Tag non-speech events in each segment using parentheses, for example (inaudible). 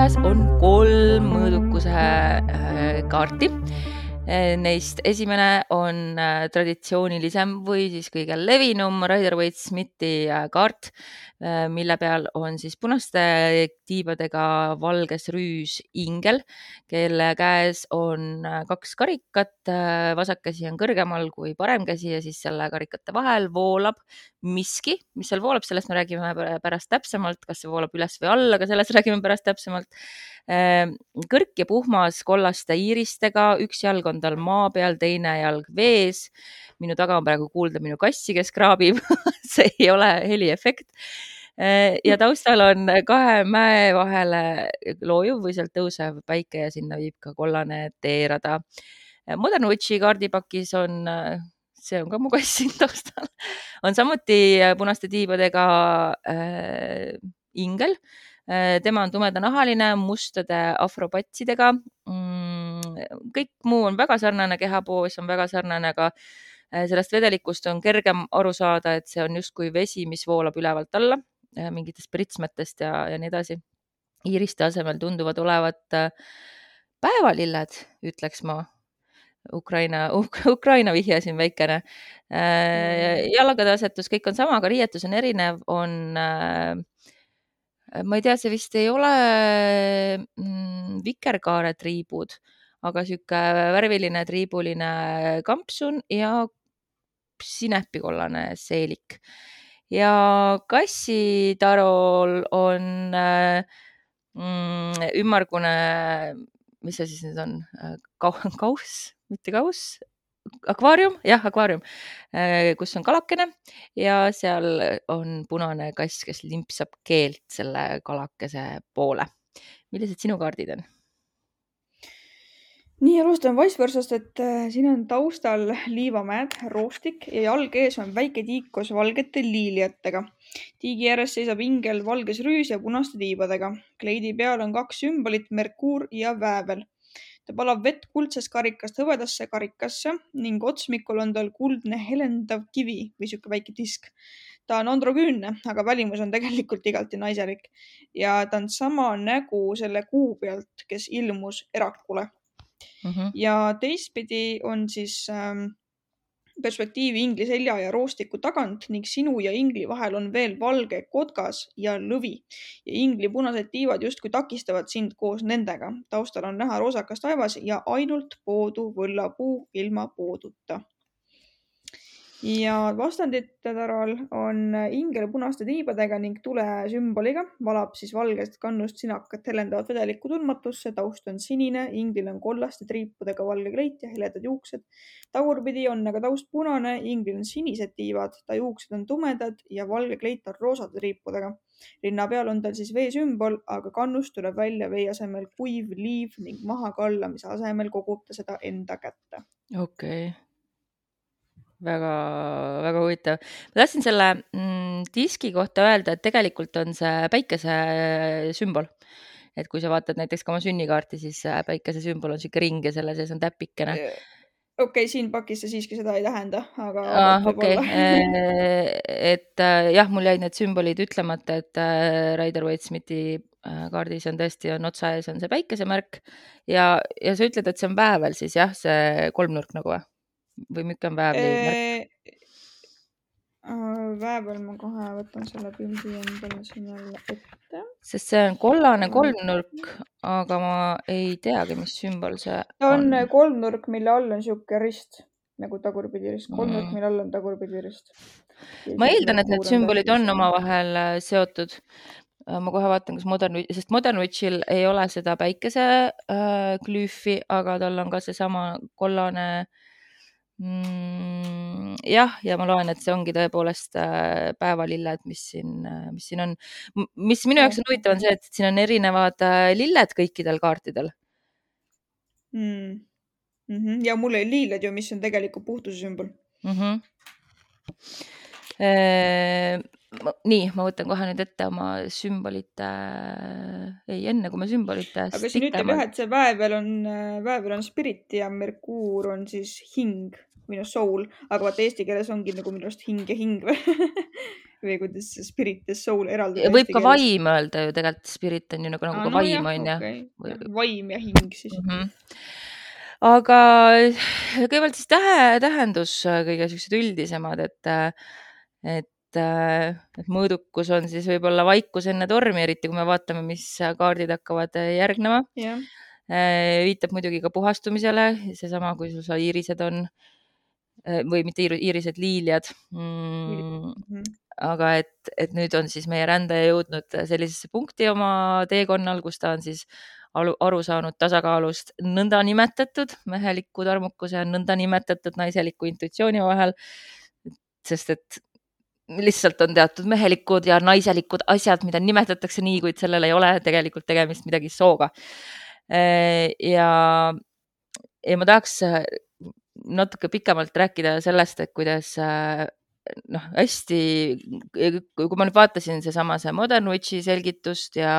kolm mõõdukuse äh, kaarti. Neist esimene on äh, traditsioonilisem või siis kõige levinum Rider-Waite-Smithi äh, kaart, mille peal on siis punaste tiibadega valges rüüs ingel, kelle käes on kaks karikat. vasak käsi on kõrgemal kui parem käsi ja siis selle karikate vahel voolab miski, mis seal voolab, sellest me räägime pärast täpsemalt, kas see voolab üles või alla, ka sellest räägime pärast täpsemalt Ehm, kõrk ja puhmas kollaste iiristega, üks jalg on tal maa peal, teine jalg vees. minu taga on praegu kuulda minu kassi, kes kraabib (laughs) see ei ole heliefekt. Ehm, ja taustal on kahe mäe vahele loojuv või sealt tõusev päike ja sinna viib ka kollane teerada. Ehm, Modern Witchi kaardipakis on see on ka mu kass siin taustal, on samuti punaste tiibadega äh, ingel Äh, tema on tumedanahaline, mustade afropatsidega. Mm, kõik muu on väga sarnane, kehapoos on väga sarnane, aga sellest vedelikust on kergem aru saada, et see on justkui vesi, mis voolab ülevalt alla mingitest pritsmetest ja, ja nii edasi. iiriste asemel tunduvad olevat päevalilled, ütleks ma. Ukraina Uk,, Ukraina vihje siin väikene. Mm. jalgade asetus, kõik on sama, aga riietus on erinev, on äh, Äh, ma ei tea, see vist ei ole mm, vikerkaare triibud, aga sihuke värviline triibuline kampsun ja sineppikollane seelik. Ja kassitarol on äh, mm, ümmargune, mis see siis nüüd on, äh, kauss, mitte kauss, akvaarium, jah, akvaarium, äh, kus on kalakene ja seal on punane kass, kes limpsab keelt selle kalakese poole. millised sinu kaardid on? Nii, alustame Vice versast, et äh, siin on taustal liivamäed, roostik ja jalg ees on väike tiik koos valgete liiliatega. tiigi ääres seisab ingel valges rüüs ja punaste tiibadega. kleidi peal on kaks sümbolit, Merkuur ja väävel ta palab vett kuldsest karikast hõbedasse karikasse ning otsmikul on tal kuldne helendav kivi või sihuke väike disk. ta on androgüünne, aga välimus on tegelikult igati naiselik ja ta on sama nägu selle kuu pealt, kes ilmus Erakule mm. -hmm. ja teistpidi on siis ähm, perspektiivi ingli selja ja roostiku tagant ning sinu ja ingli vahel on veel valge kotkas ja lõvi ja ingli punased tiivad justkui takistavad sind koos nendega. taustal on näha roosakas taevas ja ainult poodu võllapuu ilma pooduta ja vastandite taral on ingel punaste tiibadega ning tule sümboliga, valab siis valgest kannust sinakat helendavat vedelikku tundmatusse, taust on sinine, inglil on kollaste triipudega valge kleit ja heledad juuksed. tagurpidi on aga taust punane, inglil on sinised tiivad, ta juuksed on tumedad ja valge kleit on roosade triipudega. rinna peal on tal siis veesümbol, aga kannust tuleb välja vee asemel kuiv liiv ning mahakallamise asemel kogub ta seda enda kätte. okei okay väga-väga huvitav. ma tahtsin selle mm, diski kohta öelda, et tegelikult on see päikese sümbol. et kui sa vaatad näiteks ka oma sünnikaarti, siis päikese sümbol on sihuke ring ja selle sees on täpikene. okei okay,, siin pakis see siiski seda ei tähenda, aga ah,. okei okay., et äh, jah, mul jäid need sümbolid ütlemata, et äh, Rider-Waite-Smithi äh, kaardis on tõesti, on otsa ees on see päikesemärk ja, ja sa ütled, et see on väävel siis jah, see kolmnurk nagu või? Või on väävli väävel ma kohe võtan selle pildi endale siin jälle ette. sest see on kollane kolmnurk, aga ma ei teagi, mis sümbol see on. on kolmnurk, mille all on sihuke rist nagu tagurpidi rist, kolmnurk mm., mille all on tagurpidi rist. ma eeldan, et need sümbolid on omavahel äh, seotud. Äh, ma kohe vaatan, kas Modern, sest Modern Witchil ei ole seda päikese äh, glüüfi, aga tal on ka seesama kollane äh, mm,. jah, ja ma loen, et see ongi tõepoolest äh, päevalilled, mis siin, äh, mis siin on. mis minu jaoks on huvitav, on see, et siin on erinevad äh, lilled kõikidel kaartidel mm.. Mm -hmm. ja mul oli liiled ju, mis on tegelikult puhtuse sümbol mm. -hmm. Eee, nii, ma võtan kohe nüüd ette oma sümbolite, ei enne kui me sümbolite. aga siin ütleb jah, et see väävel on, väävel on spirit ja Merkuur on siis hing minu soul, aga vaata eesti keeles ongi nagu minu arust hing ja hing või (laughs) või kuidas see spirit ja soul eraldada võib ka keeles? vaim öelda ju tegelikult, spirit on ju nagu, nagu ka no vaim jah, on ju. Või- Jah, vaim ja hing siis. mm. -hmm. aga kõigepealt siis tähe, tähendus äh, kõige siuksed üldisemad, et, et, et mõõdukus on siis võib-olla vaikus enne tormi, eriti kui me vaatame, mis kaardid hakkavad äh, järgnema. jah, viitab muidugi ka puhastumisele, seesama, kui sul seal iirised on äh, või mitte iir- iirised, liiljad mm,. Mhm. aga et, et nüüd on siis meie rändaja jõudnud sellisesse punkti oma teekonnal, kus ta on siis alu, aru saanud tasakaalust nõndanimetatud meheliku tarmukuse ja nõndanimetatud naiseliku intuitsiooni vahel. sest et lihtsalt on teatud mehelikud ja naiselikud asjad, mida nimetatakse nii, kuid sellel ei ole tegelikult tegemist midagi sooga. ja, ja ma tahaks äh, natuke pikemalt rääkida sellest, et kuidas äh, noh, hästi, kui ma nüüd vaatasin seesama see Modern Witchi selgitust ja,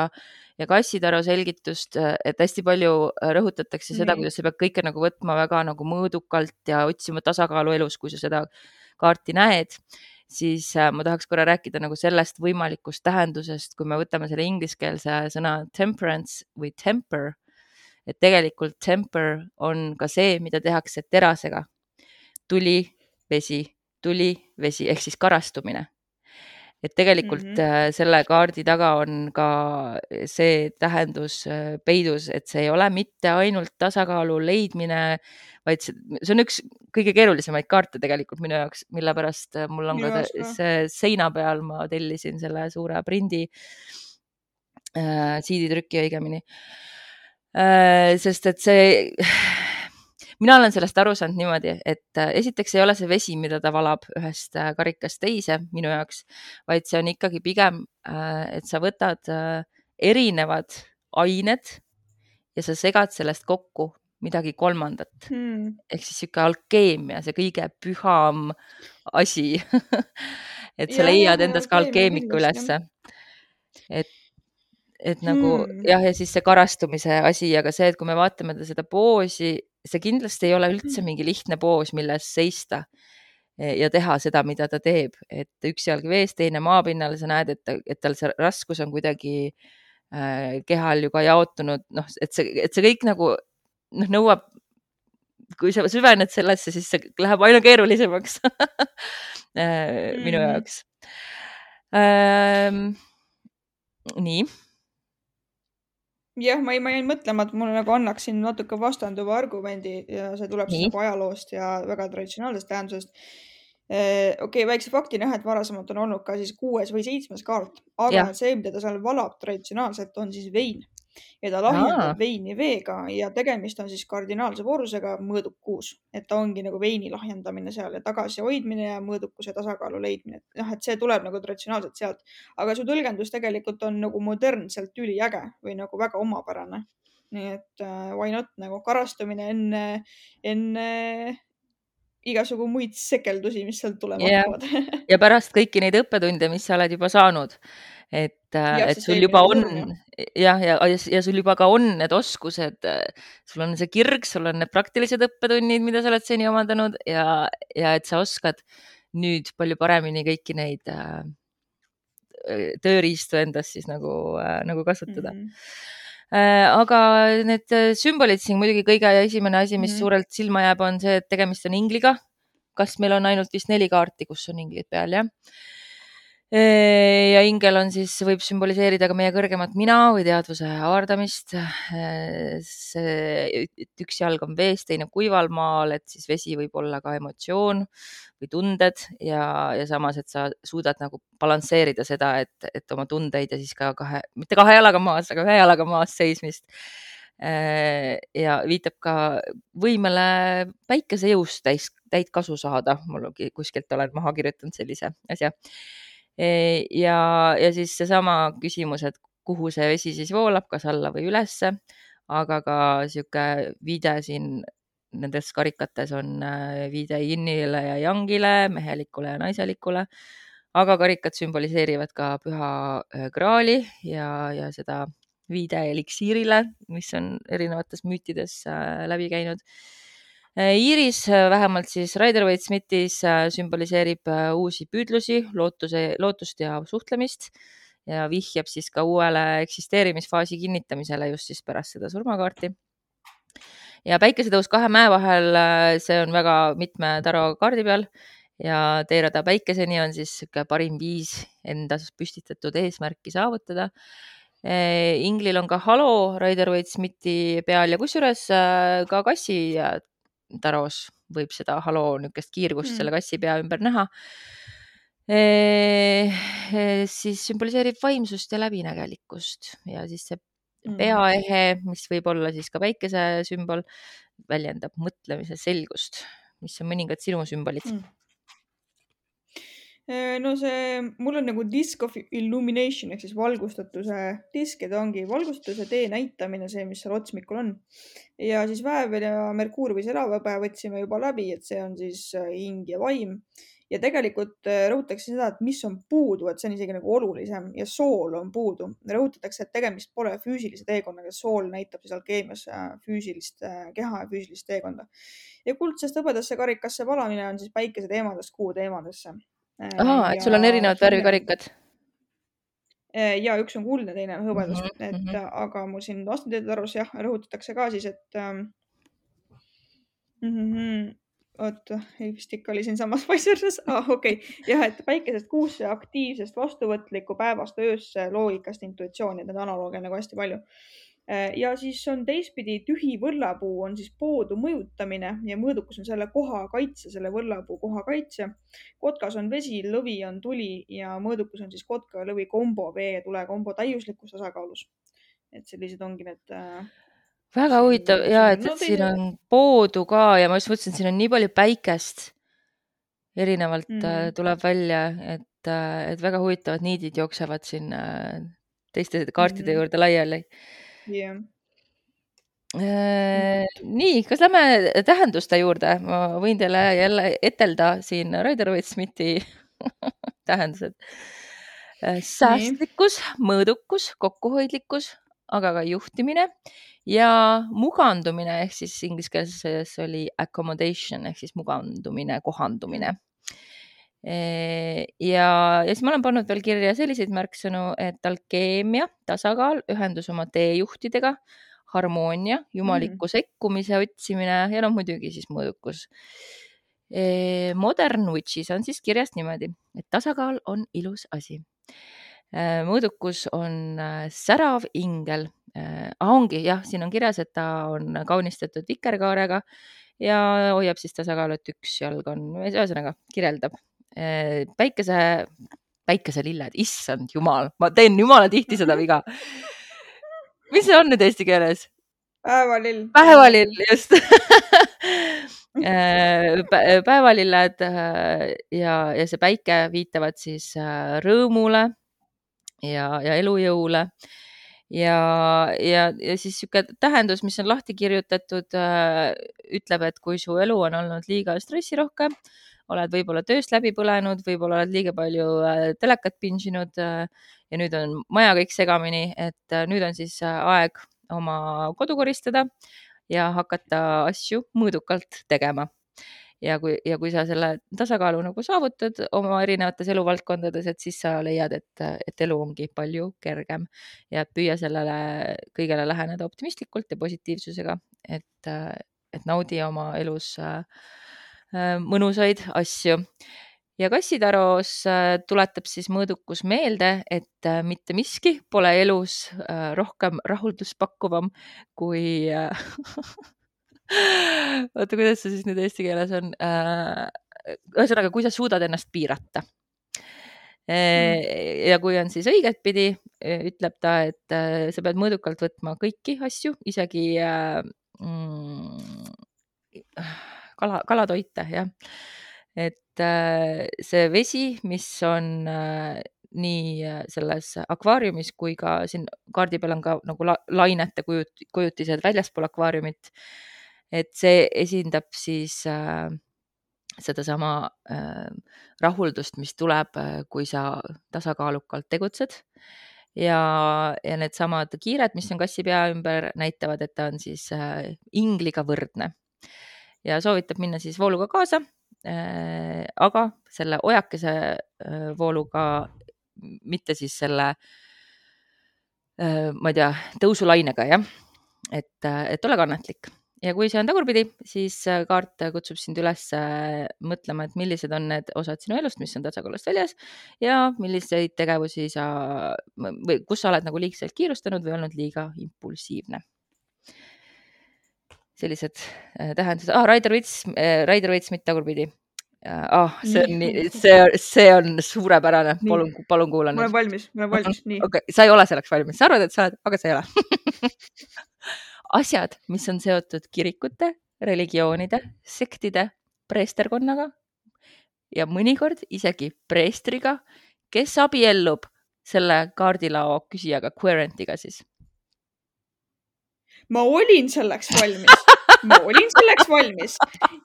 ja Kassitaru selgitust, et hästi palju rõhutatakse seda, Nii. kuidas sa pead kõike nagu võtma väga nagu mõõdukalt ja otsima tasakaalu elus, kui sa seda kaarti näed, siis äh, ma tahaks korra rääkida nagu sellest võimalikust tähendusest, kui me võtame selle ingliskeelse sõna temperance või temper, et tegelikult temper on ka see, mida tehakse terasega. tuli, vesi, tuli, vesi ehk siis karastumine. et tegelikult mm. -hmm. selle kaardi taga on ka see tähendus äh, peidus, et see ei ole mitte ainult tasakaalu leidmine, vaid see, see on üks kõige keerulisemaid kaarte tegelikult minu jaoks, mille pärast äh, mul on ka see seina peal, ma tellisin selle suure prindi äh,, CD-trüki õigemini äh,. Sest et see, (sighs) mina olen sellest aru saanud niimoodi, et äh, esiteks ei ole see vesi, mida ta valab ühest äh, karikast teise minu jaoks, vaid see on ikkagi pigem, et sa võtad äh, erinevad ained ja sa segad sellest kokku midagi kolmandat Hmm. ehk siis sihuke alkeemia, see kõige püham asi. (laughs) et sa Jah, leiad jah, endas ka alkeemiku ülesse. et, et nagu Hmm. jah, ja siis see karastumise asi, aga see, et kui me vaatame ta seda poosi, see kindlasti ei ole üldse mingi lihtne poos, milles seista e, ja teha seda, mida ta teeb, et üks jalg vees, teine maapinnal, sa näed, et, et tal see raskus on kuidagi äh, kehal ju ka jaotunud, noh, et see, et see kõik nagu noh, nõuab, kui sa süvened sellesse, siis see läheb aina keerulisemaks äh, (laughs) minu Mhm. jaoks ähm,. nii, jah, ma, ma jäin mõtlema, et mul nagu annaks siin natuke vastanduva argumendi ja see tuleb siis nagu ajaloost ja väga traditsionaalsest tähendusest. okei okay,, väikse faktina jah, et varasemalt on olnud ka siis kuues või seitsmes kaart, aga Jah. see, mida ta seal valab traditsionaalselt, on siis vein ja ta lahjendab veini veega ja tegemist on siis kardinaalse voorusega mõõdukuus, et ta ongi nagu veini lahjendamine seal ja tagasihoidmine ja mõõdukuse tasakaalu leidmine, et noh, et see tuleb nagu traditsionaalselt sealt, aga su tõlgendus tegelikult on nagu modernselt üliäge või nagu väga omapärane. nii et äh, why not nagu karastumine enne, enne igasugu muid sekeldusi, mis sealt tulema Jah. hakkavad. (laughs) ja pärast kõiki neid õppetunde, mis sa oled juba saanud, et, et sul juba on jah, ja, ja, ja sul juba ka on need oskused, sul on see kirg, sul on need praktilised õppetunnid, mida sa oled seni omandanud ja, ja et sa oskad nüüd palju paremini kõiki neid äh, tööriistu endas siis nagu äh,, nagu kasutada mm. -hmm. aga need äh, sümbolid siin muidugi kõige esimene asi, mis mm suurelt silma jääb, on see, et tegemist on ingliga. kas meil on ainult vist neli kaarti, kus on inglid peal, jah? Ja ingel on siis, võib sümboliseerida ka meie kõrgemat mina või teadvuse avardamist. see, et üks jalg on vees, teine kuival maal, et siis vesi võib olla ka emotsioon või tunded ja, ja samas, et sa suudad nagu balansseerida seda, et, et oma tundeid ja siis ka kahe, mitte kahe jalaga maas, aga ühe jalaga maas seismist. ja viitab ka võimele päikesejõust täis, täit kasu saada, mul kuskilt olen maha kirjutanud sellise asja ja, ja siis seesama küsimus, et kuhu see vesi siis voolab, kas alla või ülesse, aga ka sihuke viide siin nendes karikates on äh, viide yin'ile ja yang'ile, mehelikule ja naiselikule, aga karikad sümboliseerivad ka püha äh, graali ja, ja seda viide eliksiirile, mis on erinevates müütides äh, läbi käinud. Iiris vähemalt siis Rider-Waite Smithis sümboliseerib uusi püüdlusi, lootuse, lootust ja suhtlemist ja vihjab siis ka uuele eksisteerimisfaasi kinnitamisele just siis pärast seda surmakaarti. ja päikesetõus kahe mäe vahel, see on väga mitme taro kaardi peal ja teerada päikeseni on siis parim viis enda püstitatud eesmärki saavutada. Inglil on ka halo Rider-Waite Smithi peal ja kusjuures ka kassi taros võib seda halo niisugust kiirgust mm. selle kassi pea ümber näha siis sümboliseerib vaimsust ja läbinägelikkust ja siis see mm. peaehe, mis võib olla siis ka päikese sümbol, väljendab mõtlemise selgust, mis on mõningad sinu sümbolid mm.? No see, mul on nagu disk of illumination ehk siis valgustatuse disk ja ta ongi valgustatuse tee näitamine, see, mis seal otsmikul on. ja siis väävel ja Merkuur või selavõbe võtsime juba läbi, et see on siis hing ja vaim ja tegelikult äh, rõhutatakse seda, et mis on puudu, et see on isegi nagu olulisem ja sool on puudu. rõhutatakse, et tegemist pole füüsilise teekonnaga, sool näitab siis alkeemias äh, füüsilist äh, keha ja füüsilist teekonda. ja kuldsest hõbedasse karikasse valamine on siis päikese teemadest kuu teemadesse. Aa, et sul on erinevad värvikarikad? ja üks on kuldne, teine on hõbedast mm, -hmm. et mm -hmm. aga mul siin astmeteede arvus jah, rõhutatakse ka siis, et ähm, mm -hmm, oota, ei vist ikka oli siinsamas (laughs) Pfizer'is ah,, okei okay., jah, et päikesest kuusse aktiivsest vastuvõtlikku päevast öösse loogikast intuitsiooni, neid analooge on nagu hästi palju. Äh, ja siis on teistpidi tühi võllapuu on siis poodu mõjutamine ja mõõdukus on selle koha kaitse, selle võllapuu koha kaitse. kotkas on vesi, lõvi on tuli ja mõõdukus on siis kotka ja lõvi kombo, vee ja tule kombo täiuslikus tasakaalus. et sellised ongi need äh, väga huvitav ja et, et siin on poodu ka ja ma just mõtlesin, et siin on nii palju päikest erinevalt mm -hmm. tuleb välja, et, äh, et väga huvitavad niidid jooksevad siin äh, teiste kaartide mm juurde laiali yeah.. nii, kas lähme tähenduste juurde, ma võin teile jälle etelda siin Rider-Waite Smithi (laughs) tähendused. säästlikkus, mõõdukus, kokkuhoidlikkus, aga ka juhtimine ja mugandumine ehk siis inglise keeles oli accommodation ehk siis mugandumine, kohandumine. Ja, ja siis ma olen pannud veel kirja selliseid märksõnu, et alkeemia, tasakaal, ühendus oma teejuhtidega, harmoonia, jumaliku mm. sekkumise otsimine ja noh, muidugi siis mõõdukus. Modern Witchis on siis kirjas niimoodi, et tasakaal on ilus asi. mõõdukus on äh, särav ingel äh,. ongi jah, siin on kirjas, et ta on kaunistatud vikerkaarega ja hoiab siis tasakaalu, et üks jalg on, ühesõnaga kirjeldab äh, päikese, päikeselilled, issand jumal, ma teen jumala tihti seda viga. mis see on nüüd eesti keeles? päevalill. päevalill, just (laughs) äh, päevalilled äh, ja, ja see päike viitavad siis äh, rõõmule ja, ja elujõule ja, ja, ja siis niisugune tähendus, mis on lahti kirjutatud äh,, ütleb, et kui su elu on olnud liiga stressirohke, oled võib-olla tööst läbi põlenud, võib-olla oled liiga palju äh, telekat pinšinud äh, ja nüüd on maja kõik segamini, et äh, nüüd on siis aeg oma kodu koristada ja hakata asju mõõdukalt tegema. Ja kui, ja kui sa selle tasakaalu nagu saavutad oma erinevates eluvaldkondades, et siis sa leiad, et, et elu ongi palju kergem ja püüa sellele kõigele läheneda optimistlikult ja positiivsusega, et, et naudi oma elus äh, mõnusaid asju ja kassitaros äh, tuletab siis mõõdukus meelde, et äh, mitte miski pole elus rohkem rahuldust pakkuvam kui (laughs) oota, kuidas see siis nüüd eesti keeles on? Äh, ühesõnaga, kui sa suudad ennast piirata. Mm. ja kui on siis õigetpidi, ütleb ta, et äh, sa pead mõõdukalt võtma kõiki asju, isegi mm, kala, kalatoite, jah. et see vesi, mis on nii selles akvaariumis kui ka siin kaardi peal on ka nagu la, lainete kujut-, kujutised väljaspool akvaariumit et see esindab siis äh, sedasama äh, rahuldust, mis tuleb, äh, kui sa tasakaalukalt tegutsed ja, ja needsamad kiired, mis on kassi pea ümber, näitavad, et ta on siis äh, ingliga võrdne. Ja soovitab minna siis vooluga kaasa. aga selle ojakese vooluga, mitte siis selle, ma ei tea, tõusulainega jah, et, et ole kannatlik ja kui see on tagurpidi, siis äh, kaart kutsub sind üles äh, mõtlema, et millised on need osad sinu elust, mis on tasakaalust väljas ja milliseid tegevusi sa või kus sa oled nagu liigselt kiirustanud või olnud liiga impulsiivne. Sellised äh, tähendused. Ah,, Raider Vits, Raider Vits, mitte tagurpidi. Ah, see on nii, (laughs) see, see on suurepärane, palun, palun kuula nüüd. ma olen valmis, ma olen valmis, nii. okei okay,, sa ei ole selleks valmis, sa arvad, et sa oled, aga sa ei ole. (laughs) Asjad, mis on seotud kirikute, religioonide, sektide, preesterkonnaga ja mõnikord isegi preestriga, kes abiellub selle kaardilao küsijaga, querent'iga siis. ma olin selleks valmis ma olin selleks valmis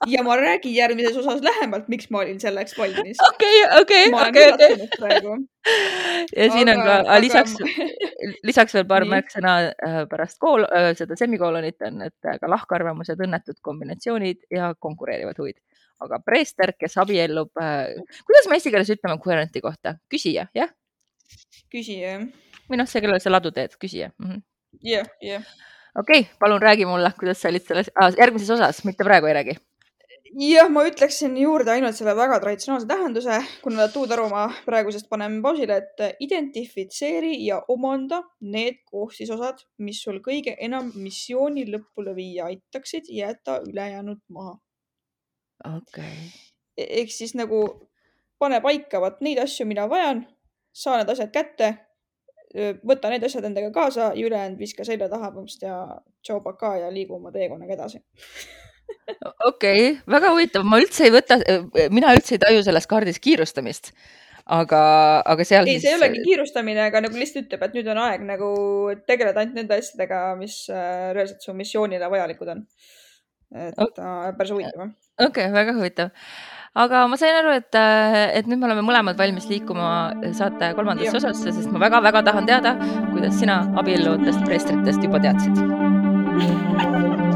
ja ma räägin järgmises osas lähemalt, miks ma olin selleks valmis. okei, okei, okei, okei. ja siin aga, on ka aga... lisaks lisaks veel paar märksõna äh, pärast kool, äh, seda semikoolonit on, et äh, ka lahkarvamused, õnnetud kombinatsioonid ja konkureerivad huvid. aga preester, kes abiellub, kuidas me eesti keeles ütleme querent'i kohta, küsija, jah? küsija, või noh, see, kellele sa ladu teed, küsija. Mhm. jah, jah okei okay,, palun räägi mulle, kuidas sa olid selles ah,, järgmises osas, mitte praegu ei räägi. jah, ma ütleksin juurde ainult selle väga traditsionaalse tähenduse, kuna Tuudaru ma praegusest panen pausile, et identifitseeri ja omanda need koostisosad, mis sul kõige enam missiooni lõpule viia aitaksid, jäta ülejäänud maha. okei okay.. ehk siis nagu pane paika, vot neid asju, mida vajan, saa need asjad kätte võta need asjad endaga kaasa ja ülejäänud viska selja taha põhimõtteliselt ja tšau baka ja liigu oma teekonnaga edasi okei okay,, väga huvitav, ma üldse ei võta, mina üldse ei taju selles kaardis kiirustamist. aga, aga seal. ei siis..., see ei olegi kiirustamine, aga nagu lihtsalt ütleb, et nüüd on aeg nagu tegeleda ainult nende asjadega, mis äh, reaalselt su missioonile vajalikud on. et okay. päris huvitav. okei okay,, väga huvitav aga ma sain aru, et, äh, et nüüd me oleme mõlemad valmis liikuma saate kolmandasse osasse, sest ma väga-väga tahan teada, kuidas sina abielluvatest preestritest juba teadsid (laughs)